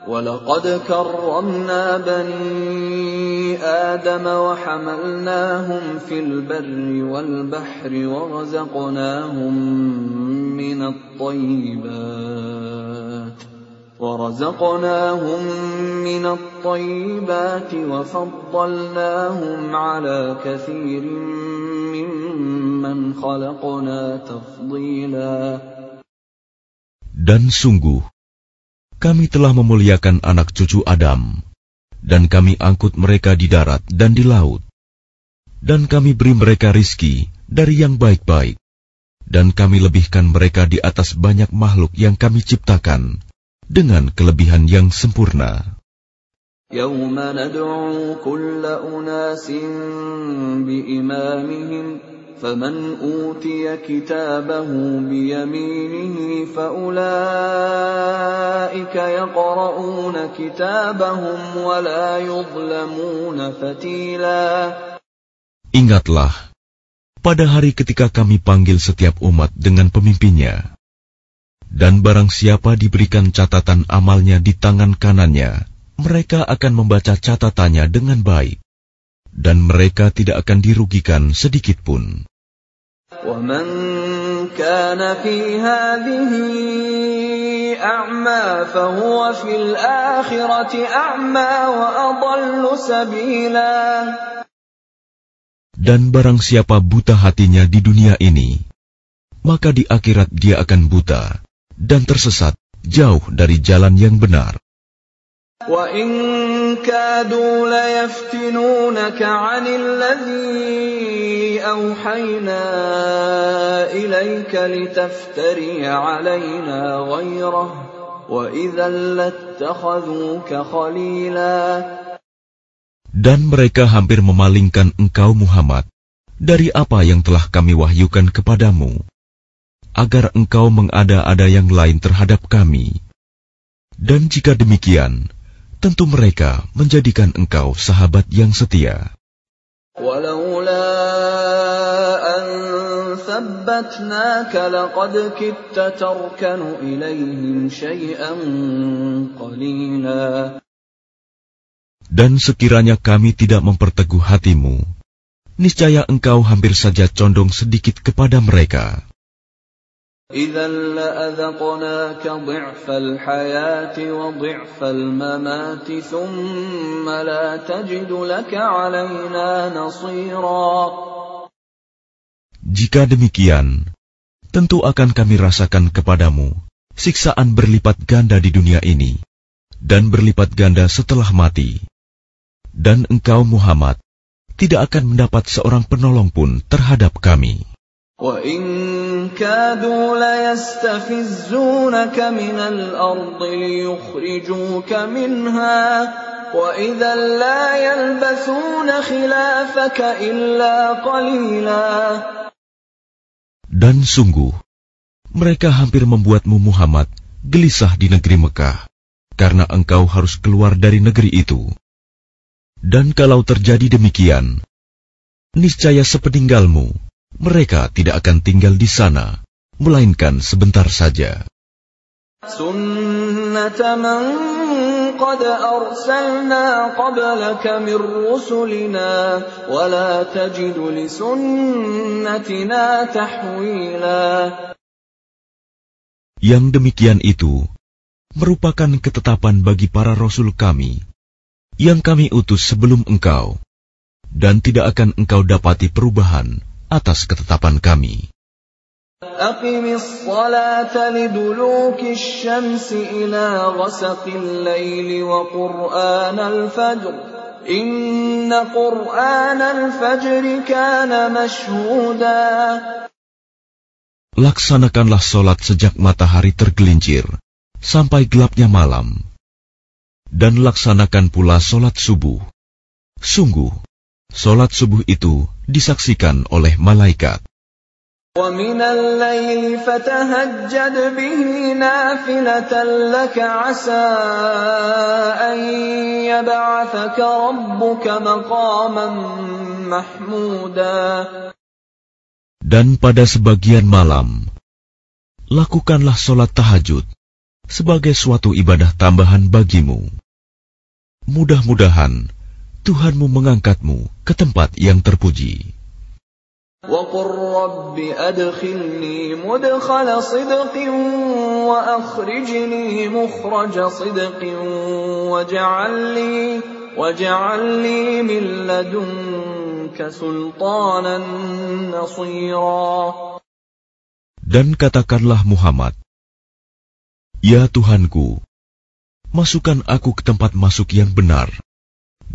ولقد كرمنا بني آدم وحملناهم في البر والبحر ورزقناهم من الطيبات ورزقناهم من الطيبات وفضلناهم على كثير ممن خلقنا تفضيلا Dan sungguh, kami telah memuliakan anak cucu Adam, dan kami angkut mereka di darat dan di laut. Dan kami beri mereka rizki dari yang baik-baik, dan kami lebihkan mereka di atas banyak makhluk yang kami ciptakan dengan kelebihan yang sempurna. يوم ندعو كل أناس بإمامهم فمن أوتي كتابه بيمينه فأولئك يقرؤون كتابهم ولا يظلمون فتيلا Ingatlah, pada hari ketika kami panggil setiap umat dengan pemimpinnya, dan barang siapa diberikan catatan amalnya di tangan kanannya, mereka akan membaca catatannya dengan baik, dan mereka tidak akan dirugikan sedikit pun. ومن كان في هذه أعمى فهو في الآخرة أعمى وأضل سبيلا Dan barang siapa buta hatinya di dunia ini, maka di akhirat dia akan buta dan tersesat jauh dari jalan yang benar. وإن كادوا ليفتنونك عن الذي أوحينا إليك لتفتري علينا غيره وإذا لاتخذوك خليلا Dan mereka hampir memalingkan engkau Muhammad dari apa yang telah kami wahyukan kepadamu, agar engkau mengada-ada yang lain terhadap kami. Dan jika demikian, tentu mereka menjadikan engkau sahabat yang setia. ولولا أن ثبتناك لقد كدت تركن إليهم شيئا قليلا Dan sekiranya kami tidak memperteguh hatimu, niscaya engkau hampir saja condong sedikit kepada mereka. Jika demikian, tentu akan kami rasakan kepadamu siksaan berlipat ganda di dunia ini dan berlipat ganda setelah mati. Dan engkau Muhammad tidak akan mendapat seorang penolong pun terhadap kami. كادوا ليستفزونك من الأرض ليخرجوك منها وإذا لا يلبثون خلافك إلا قليلا Dan sungguh, Mereka hampir membuatmu Muhammad gelisah di negeri Mekah, karena engkau harus keluar dari negeri itu. Dan kalau terjadi demikian, niscaya sepeninggalmu, mereka tidak akan tinggal di sana, melainkan sebentar saja. Yang demikian itu merupakan ketetapan bagi para rasul kami yang kami utus sebelum engkau, dan tidak akan engkau dapati perubahan atas ketetapan kami. أقم الصلاة لدلوك الشمس إلى غسق الليل وقرآن الفجر إن قرآن الفجر كان مشهودا Laksanakanlah solat sejak matahari tergelincir sampai gelapnya malam, dan laksanakan pula solat subuh. Sungguh, solat subuh itu disaksikan oleh malaikat. ومن الليل فتهجد به نافلة لك عسى أن يبعثك ربك مقاما محمودا Dan pada sebagian malam, lakukanlah solat tahajud sebagai suatu ibadah tambahan bagimu. Mudah-mudahan Tuhanmu mengangkatmu ke tempat yang terpuji. وقل رب أدخلني مدخل صدق وأخرجني مخرج صدق واجعل لي واجعل لي من لدنك سلطانا نصيرا Dan katakanlah Muhammad, Ya Tuhanku, masukkan aku ke tempat masuk yang benar,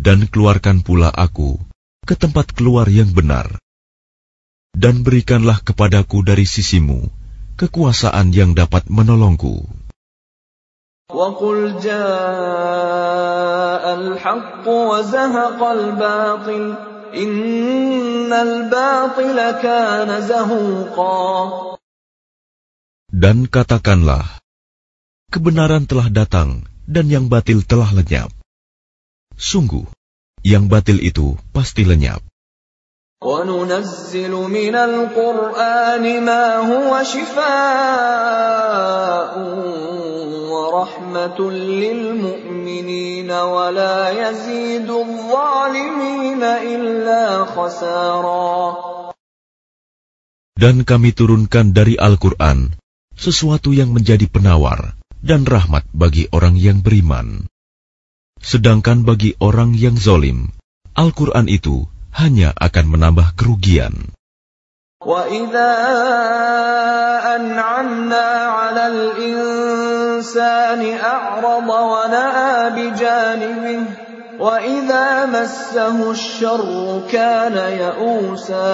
dan keluarkan pula aku ke tempat keluar yang benar. Dan berikanlah kepadaku dari sisimu kekuasaan yang dapat menolongku. وقل جاء الحق وزهق الباطل إن الباطل كان زهوقا Dan katakanlah, kebenaran telah datang dan yang batil telah lenyap. Sungguh, yang batil itu pasti lenyap. وننزل من القرآن ما هو شفاء ورحمة للمؤمنين ولا يزيد الظالمين إلا خسارا Dan kami turunkan dari Al-Quran sesuatu yang menjadi penawar dan rahmat bagi orang yang beriman. Sedangkan bagi orang yang zolim, Al-Quran itu hanya akan menambah kerugian. وإذا أنعمنا على الإنسان أعرض ونأى بجانبه وإذا مسه الشر كان يئوسا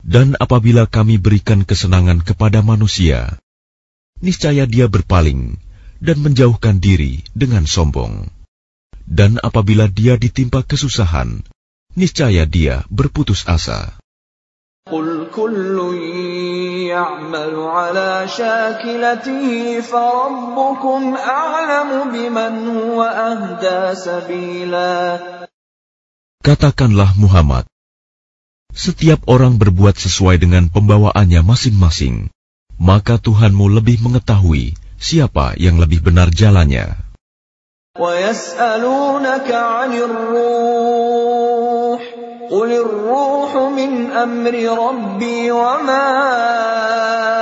Dan apabila kami berikan kesenangan kepada manusia, niscaya dia berpaling dan menjauhkan diri dengan sombong. Dan apabila dia ditimpa kesusahan, niscaya dia berputus asa. قل كل يعمل على شاكلته فربكم أعلم بمن هو أهدى سبيلا Katakanlah Muhammad, setiap orang berbuat sesuai dengan pembawaannya masing-masing, maka Tuhanmu lebih mengetahui siapa yang lebih benar jalannya. ويسألونك عن الروح قل الروح من أمر ربي وما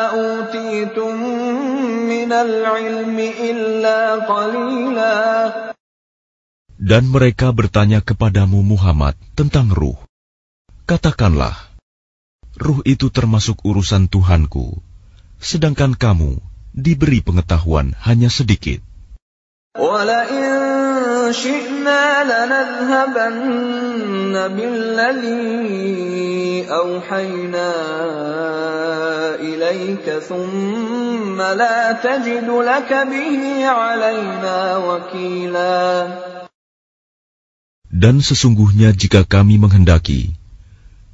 أوتيتم من العلم إلا قليلا Dan mereka bertanya kepadamu Muhammad tentang ruh. Katakanlah, ruh itu termasuk urusan Tuhanku, sedangkan kamu diberi pengetahuan hanya sedikit. ولئن شئنا لنذهبن بالذي أوحينا إليك ثم لا تجد لك به علينا وكيلا Dan sesungguhnya jika kami menghendaki,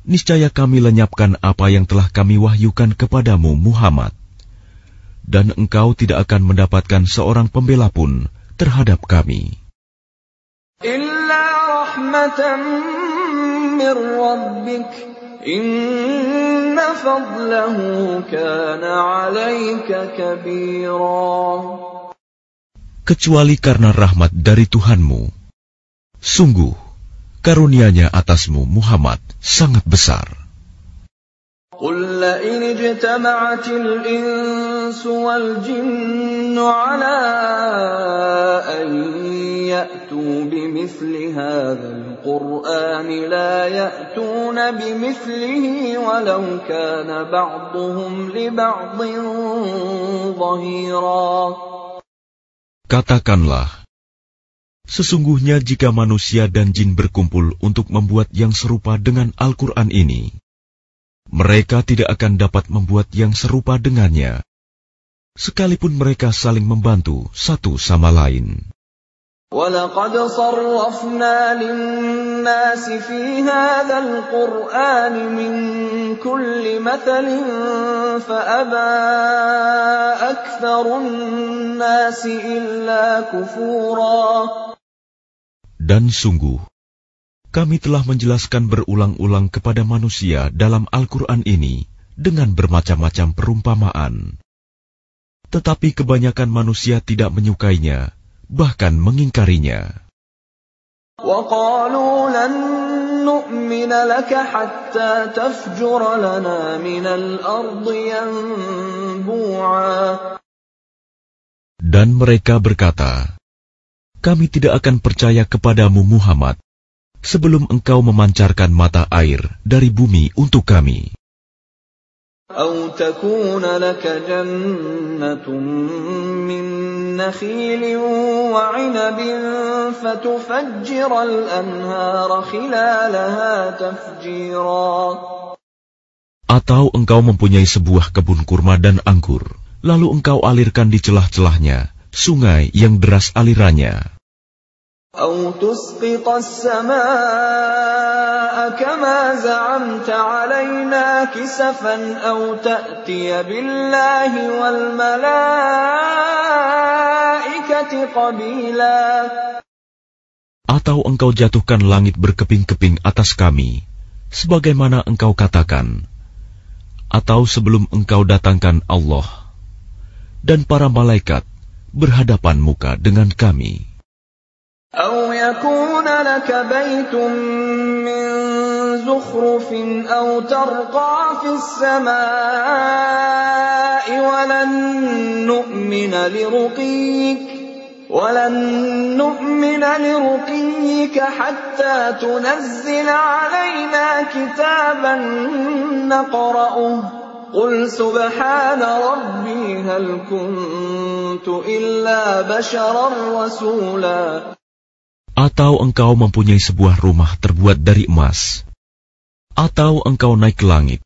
niscaya kami lenyapkan apa yang telah kami wahyukan kepadamu Muhammad. dan engkau tidak akan mendapatkan seorang pembela pun terhadap kami. Kecuali karena rahmat dari Tuhanmu. Sungguh, karunianya atasmu Muhammad sangat besar. قل لئن اجتمعت الإنس والجن على أن يأتوا بمثل هذا القرآن لا يأتون بمثله ولو كان بعضهم لبعض ظهيرا Katakanlah, sesungguhnya jika manusia dan jin berkumpul untuk membuat yang serupa dengan Al-Quran ini, mereka tidak akan dapat membuat yang serupa dengannya, sekalipun mereka saling membantu satu sama lain. ولقد صرفنا للناس في هذا القرآن من كل مثل فأبى أكثر الناس إلا كفورا Dan sungguh, kami telah menjelaskan berulang-ulang kepada manusia dalam Al-Quran ini dengan bermacam-macam perumpamaan. Tetapi kebanyakan manusia tidak menyukainya, bahkan mengingkarinya. وقالوا لن نؤمن لك حتى تفجر لنا من الأرض ينبوعا Dan mereka berkata, Kami tidak akan percaya kepadamu Muhammad sebelum engkau memancarkan mata air dari bumi untuk kami. أو تكون لك جنة من نخيل وعنب فتفجر الأنهار خلالها تفجيرا Atau engkau mempunyai sebuah kebun kurma dan anggur, lalu engkau alirkan di celah-celahnya sungai yang deras alirannya. أو تسقط السماء كما زعمت علينا كسفا أو تأتي بالله والملائكة قبيلا Atau engkau jatuhkan langit berkeping-keping atas kami, sebagaimana engkau katakan. Atau sebelum engkau datangkan Allah dan para malaikat berhadapan muka dengan kami. أو يكون لك بيت من زخرف أو ترقى في السماء ولن نؤمن لرقيك حتى تنزل علينا كتابا نقرأه. قل سبحان ربي هل كنت إلا بشرا رسولا. Atau engkau mempunyai sebuah rumah terbuat dari emas, atau engkau naik ke langit,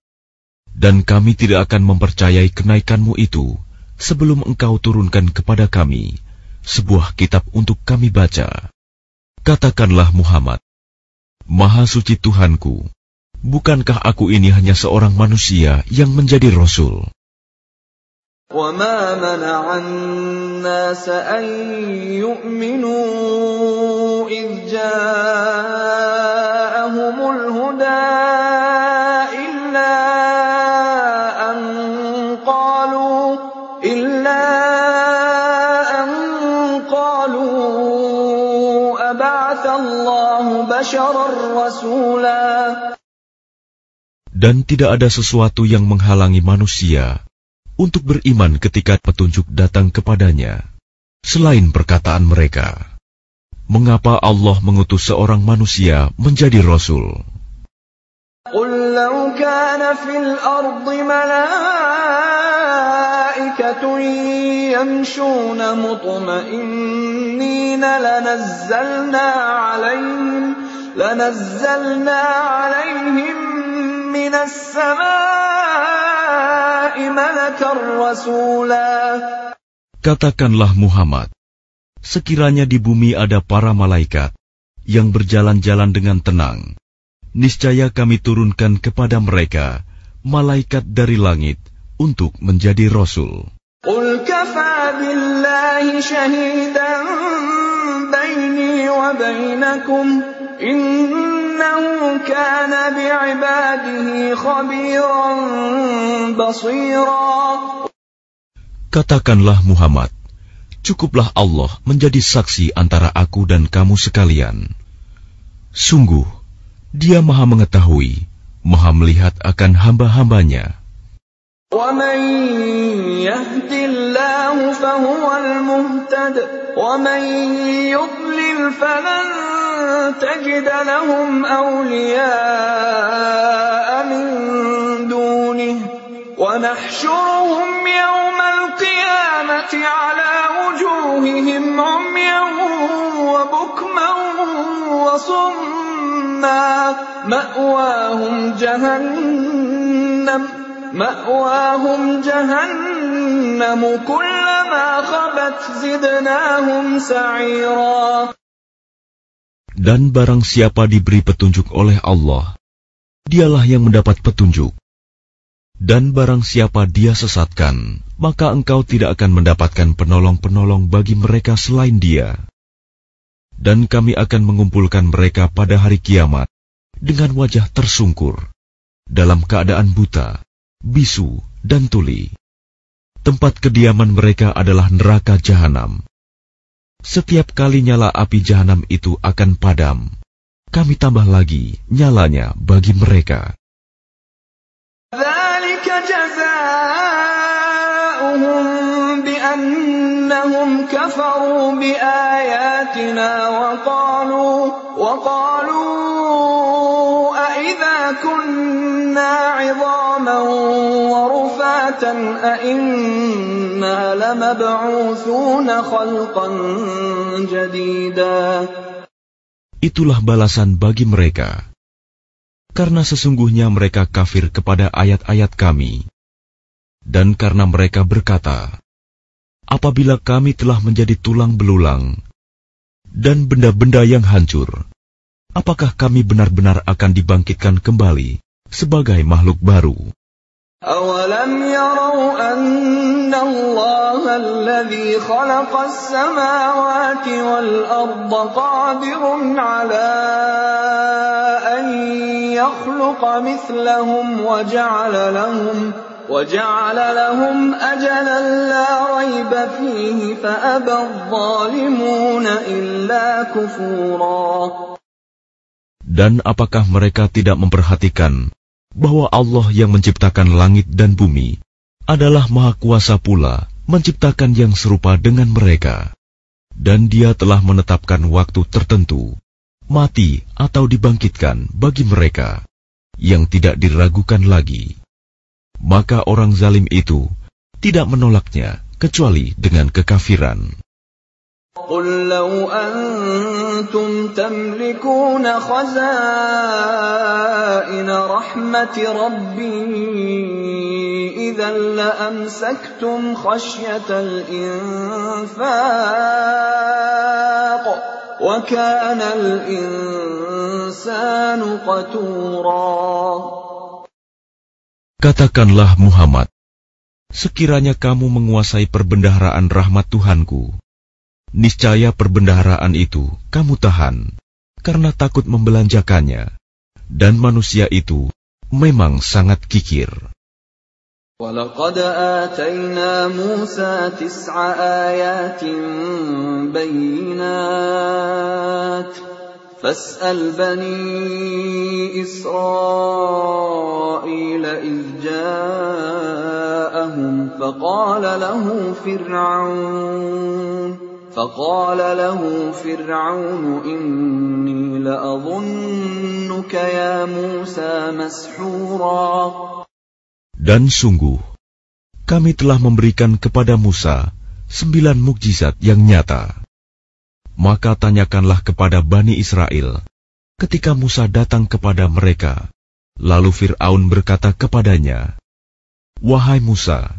dan kami tidak akan mempercayai kenaikanmu itu sebelum engkau turunkan kepada kami sebuah kitab untuk kami baca. Katakanlah Muhammad, Maha suci Tuhanku, bukankah aku ini hanya seorang manusia yang menjadi Rasul? وما منع الناس أن يؤمنوا إذ جاءهم الهدى إلا أن قالوا إلا أن قالوا أبعث الله بشرا رسولا Dan tidak ada sesuatu yang menghalangi manusia untuk beriman ketika petunjuk datang kepadanya, selain perkataan mereka. Mengapa Allah mengutus seorang manusia menjadi Rasul? قل لو كان في الأرض ملائكة يمشون مطمئنين لنزلنا عليهم لنزلنا عليهم من السماء ملكا رسولا Katakanlah Muhammad, sekiranya di bumi ada para malaikat yang berjalan-jalan dengan tenang, niscaya kami turunkan kepada mereka malaikat dari langit untuk menjadi rasul. كفى بالله شهيدا بيني وبينكم إنه كان بعباده خبيرا بصيرا Katakanlah Muhammad, cukuplah Allah menjadi saksi antara aku dan kamu sekalian. Sungguh, dia maha mengetahui, maha melihat akan hamba-hambanya. ومن يهد الله فهو المهتد ومن يضلل فلن تجد لهم أولياء من دونه. ونحشرهم يوم القيامة على وجوههم عميا وبكما وصما. مأواهم جهنم. مأواهم جهنم كلما خبت زدناهم سعيرا Dan barang siapa diberi petunjuk oleh Allah, dialah yang mendapat petunjuk. Dan barang siapa dia sesatkan, maka engkau tidak akan mendapatkan penolong-penolong bagi mereka selain dia. Dan kami akan mengumpulkan mereka pada hari kiamat dengan wajah tersungkur, dalam keadaan buta, bisu, dan tuli. Tempat kediaman mereka adalah neraka jahanam. Setiap kali nyala api jahanam itu akan padam, kami tambah lagi nyalanya bagi mereka. ذلك جزاؤهم بأنهم كفروا بآياتنا وقالوا وقالوا أإذا كنا عظاما ورفاتا أإنا لمبعوثون خلقا جديدا Itulah balasan bagi mereka. Karena sesungguhnya mereka kafir kepada ayat-ayat kami. Dan karena mereka berkata, Apabila kami telah menjadi tulang belulang dan benda-benda yang hancur, apakah kami benar-benar akan dibangkitkan kembali sebagai makhluk baru? أولم يروا أن الله الذي خلق السماوات والأرض قادر على أن يخلق مثلهم وجعل لهم وجعل لهم أجلا لا ريب فيه فأبى الظالمون إلا كفورا Dan apakah mereka tidak memperhatikan bahwa Allah yang menciptakan langit dan bumi adalah Maha Kuasa pula menciptakan yang serupa dengan mereka, dan Dia telah menetapkan waktu tertentu, mati atau dibangkitkan bagi mereka yang tidak diragukan lagi. Maka orang zalim itu tidak menolaknya kecuali dengan kekafiran. قل لو أنتم تملكون خزائن رحمة ربي إذا لأمسكتم خشية الإنفاق وكان الإنسان قتورا Katakanlah Muhammad, sekiranya kamu menguasai perbendaharaan rahmat Tuhanku, niscaya perbendaharaan itu kamu tahan karena takut membelanjakannya, dan manusia itu memang sangat kikir. ولقد آتينا موسى تسع آيات بينات فاسأل بني إسرائيل إذ جاءهم فقال له فرعون فقال له فرعون إني لأظنك يا موسى مسحورا Dan sungguh, kami telah memberikan kepada Musa sembilan mukjizat yang nyata. Maka tanyakanlah kepada Bani Israel ketika Musa datang kepada mereka. Lalu Fir'aun berkata kepadanya, Wahai Musa,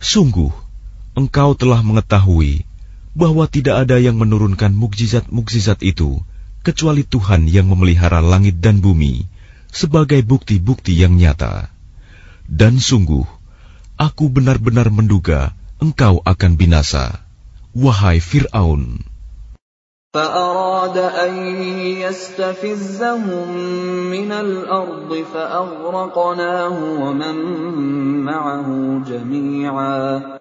Sungguh, engkau telah mengetahui bahwa tidak ada yang menurunkan mukjizat-mukjizat itu kecuali Tuhan yang memelihara langit dan bumi sebagai bukti-bukti yang nyata. Dan sungguh, aku benar-benar menduga engkau akan binasa, wahai Fir'aun. فأراد أن يستفزهم من الأرض فأغرقناه ومن معه جميعا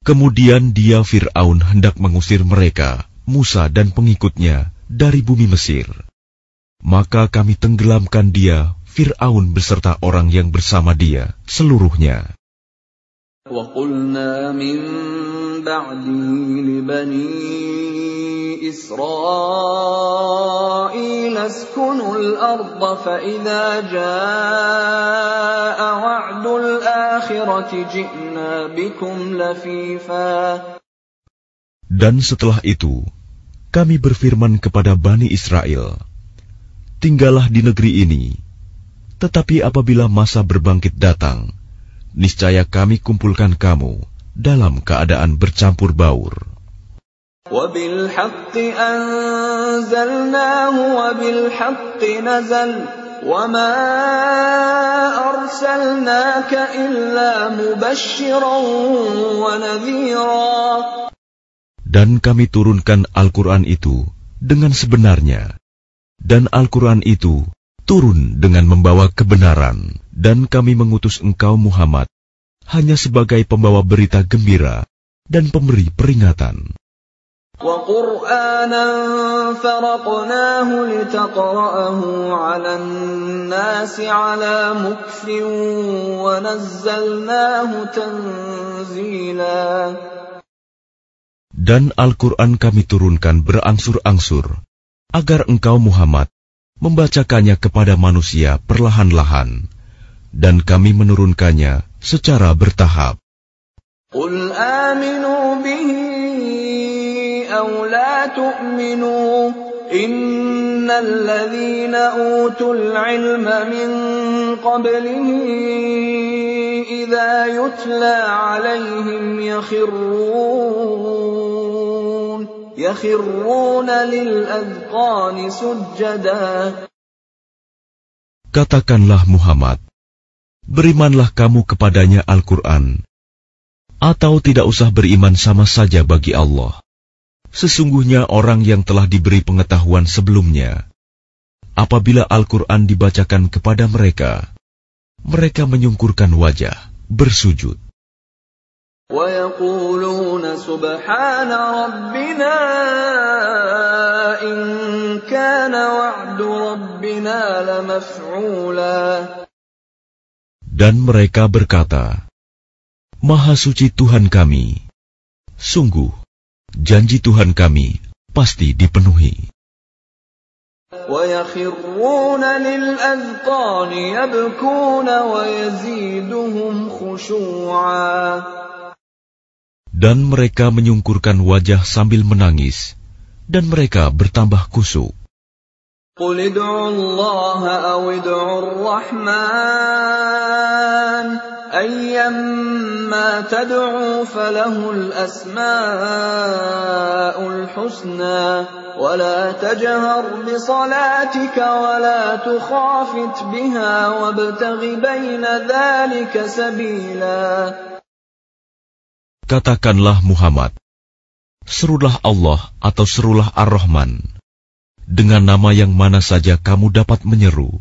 Kemudian dia Fir'aun hendak mengusir mereka, Musa dan pengikutnya, dari bumi Mesir. Maka kami tenggelamkan dia, Fir'aun beserta orang yang bersama dia, seluruhnya. وَقُلْنَا مِن بَعْدِهِ لِبَنِي إِسْرَائِيلَ اسْكُنُوا الْأَرْضَ فَإِذَا جَاءَ وَعْدُ الْآخِرَةِ جِئْنَا بِكُمْ لَفِيفًا Dan setelah itu, kami berfirman kepada Bani Israel, Tinggallah di negeri ini, tetapi apabila masa berbangkit datang, niscaya kami kumpulkan kamu dalam keadaan bercampur baur. Dan kami turunkan Al-Quran itu dengan sebenarnya. Dan Al-Quran itu turun dengan membawa kebenaran, dan kami mengutus engkau Muhammad hanya sebagai pembawa berita gembira dan pemberi peringatan. Dan Al-Quran kami turunkan berangsur-angsur, agar engkau Muhammad membacakannya kepada manusia perlahan-lahan, dan kami menurunkannya secara bertahap. Qul aminu bihi aw la tu'minu innalladhina utul ilma min qablihi idza yutla alaihim yakhirun Katakanlah Muhammad, berimanlah kamu kepadanya Al-Quran, atau tidak usah beriman sama saja bagi Allah. Sesungguhnya orang yang telah diberi pengetahuan sebelumnya, apabila Al-Quran dibacakan kepada mereka, mereka menyungkurkan wajah, bersujud وَيَقُولُونَ سُبْحَانَ رَبِّنَا إِن كَانَ وَعْدُ رَبِّنَا لَمَفْعُولًا Dan mereka berkata, Maha suci Tuhan kami, sungguh janji Tuhan kami pasti dipenuhi. وَيَخِرُّونَ لِلْأَذْقَانِ يَبْكُونَ وَيَزِيدُهُمْ خُشُوعًا Dan mereka menyungkurkan wajah sambil menangis, dan mereka bertambah kusuk. قُلِ ادْعُوا اللَّهَ أَوِ ادْعُوا الرَّحْمَٰنَ أَيًّمَّا تَدْعُوا فَلَهُ الْأَسْمَاءُ الْحُسْنَىٰ وَلَا تَجْهَرْ بِصَلَاتِكَ وَلَا تُخَافِتْ بِهَا وَابْتَغِ بَيْنَ ذَٰلِكَ سَبِيلًا Katakanlah Muhammad, serulah Allah atau serulah Ar-Rahman, dengan nama yang mana saja kamu dapat menyeru.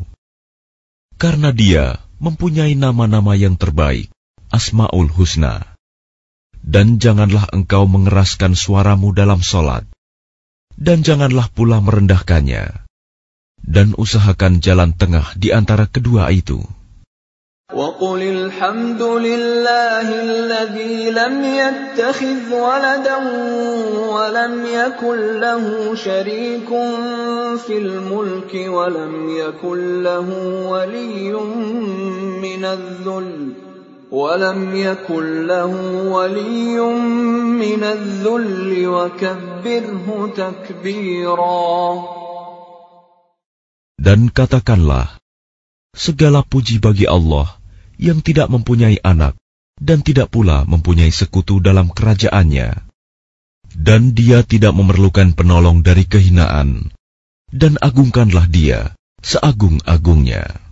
Karena dia mempunyai nama-nama yang terbaik, Asma'ul Husna. Dan janganlah engkau mengeraskan suaramu dalam solat. Dan janganlah pula merendahkannya. Dan usahakan jalan tengah di antara kedua itu. وقل الحمد لله الذي لم يتخذ ولدا ولم يكن له شريك في الملك ولم يكن له ولي من الذل ولم يكن له ولي من الذل وكبره تكبيرا. Dan katakanlah, segala puji bagi Allah yang tidak mempunyai anak dan tidak pula mempunyai sekutu dalam kerajaannya. Dan dia tidak memerlukan penolong dari kehinaan, dan agungkanlah dia seagung-agungnya.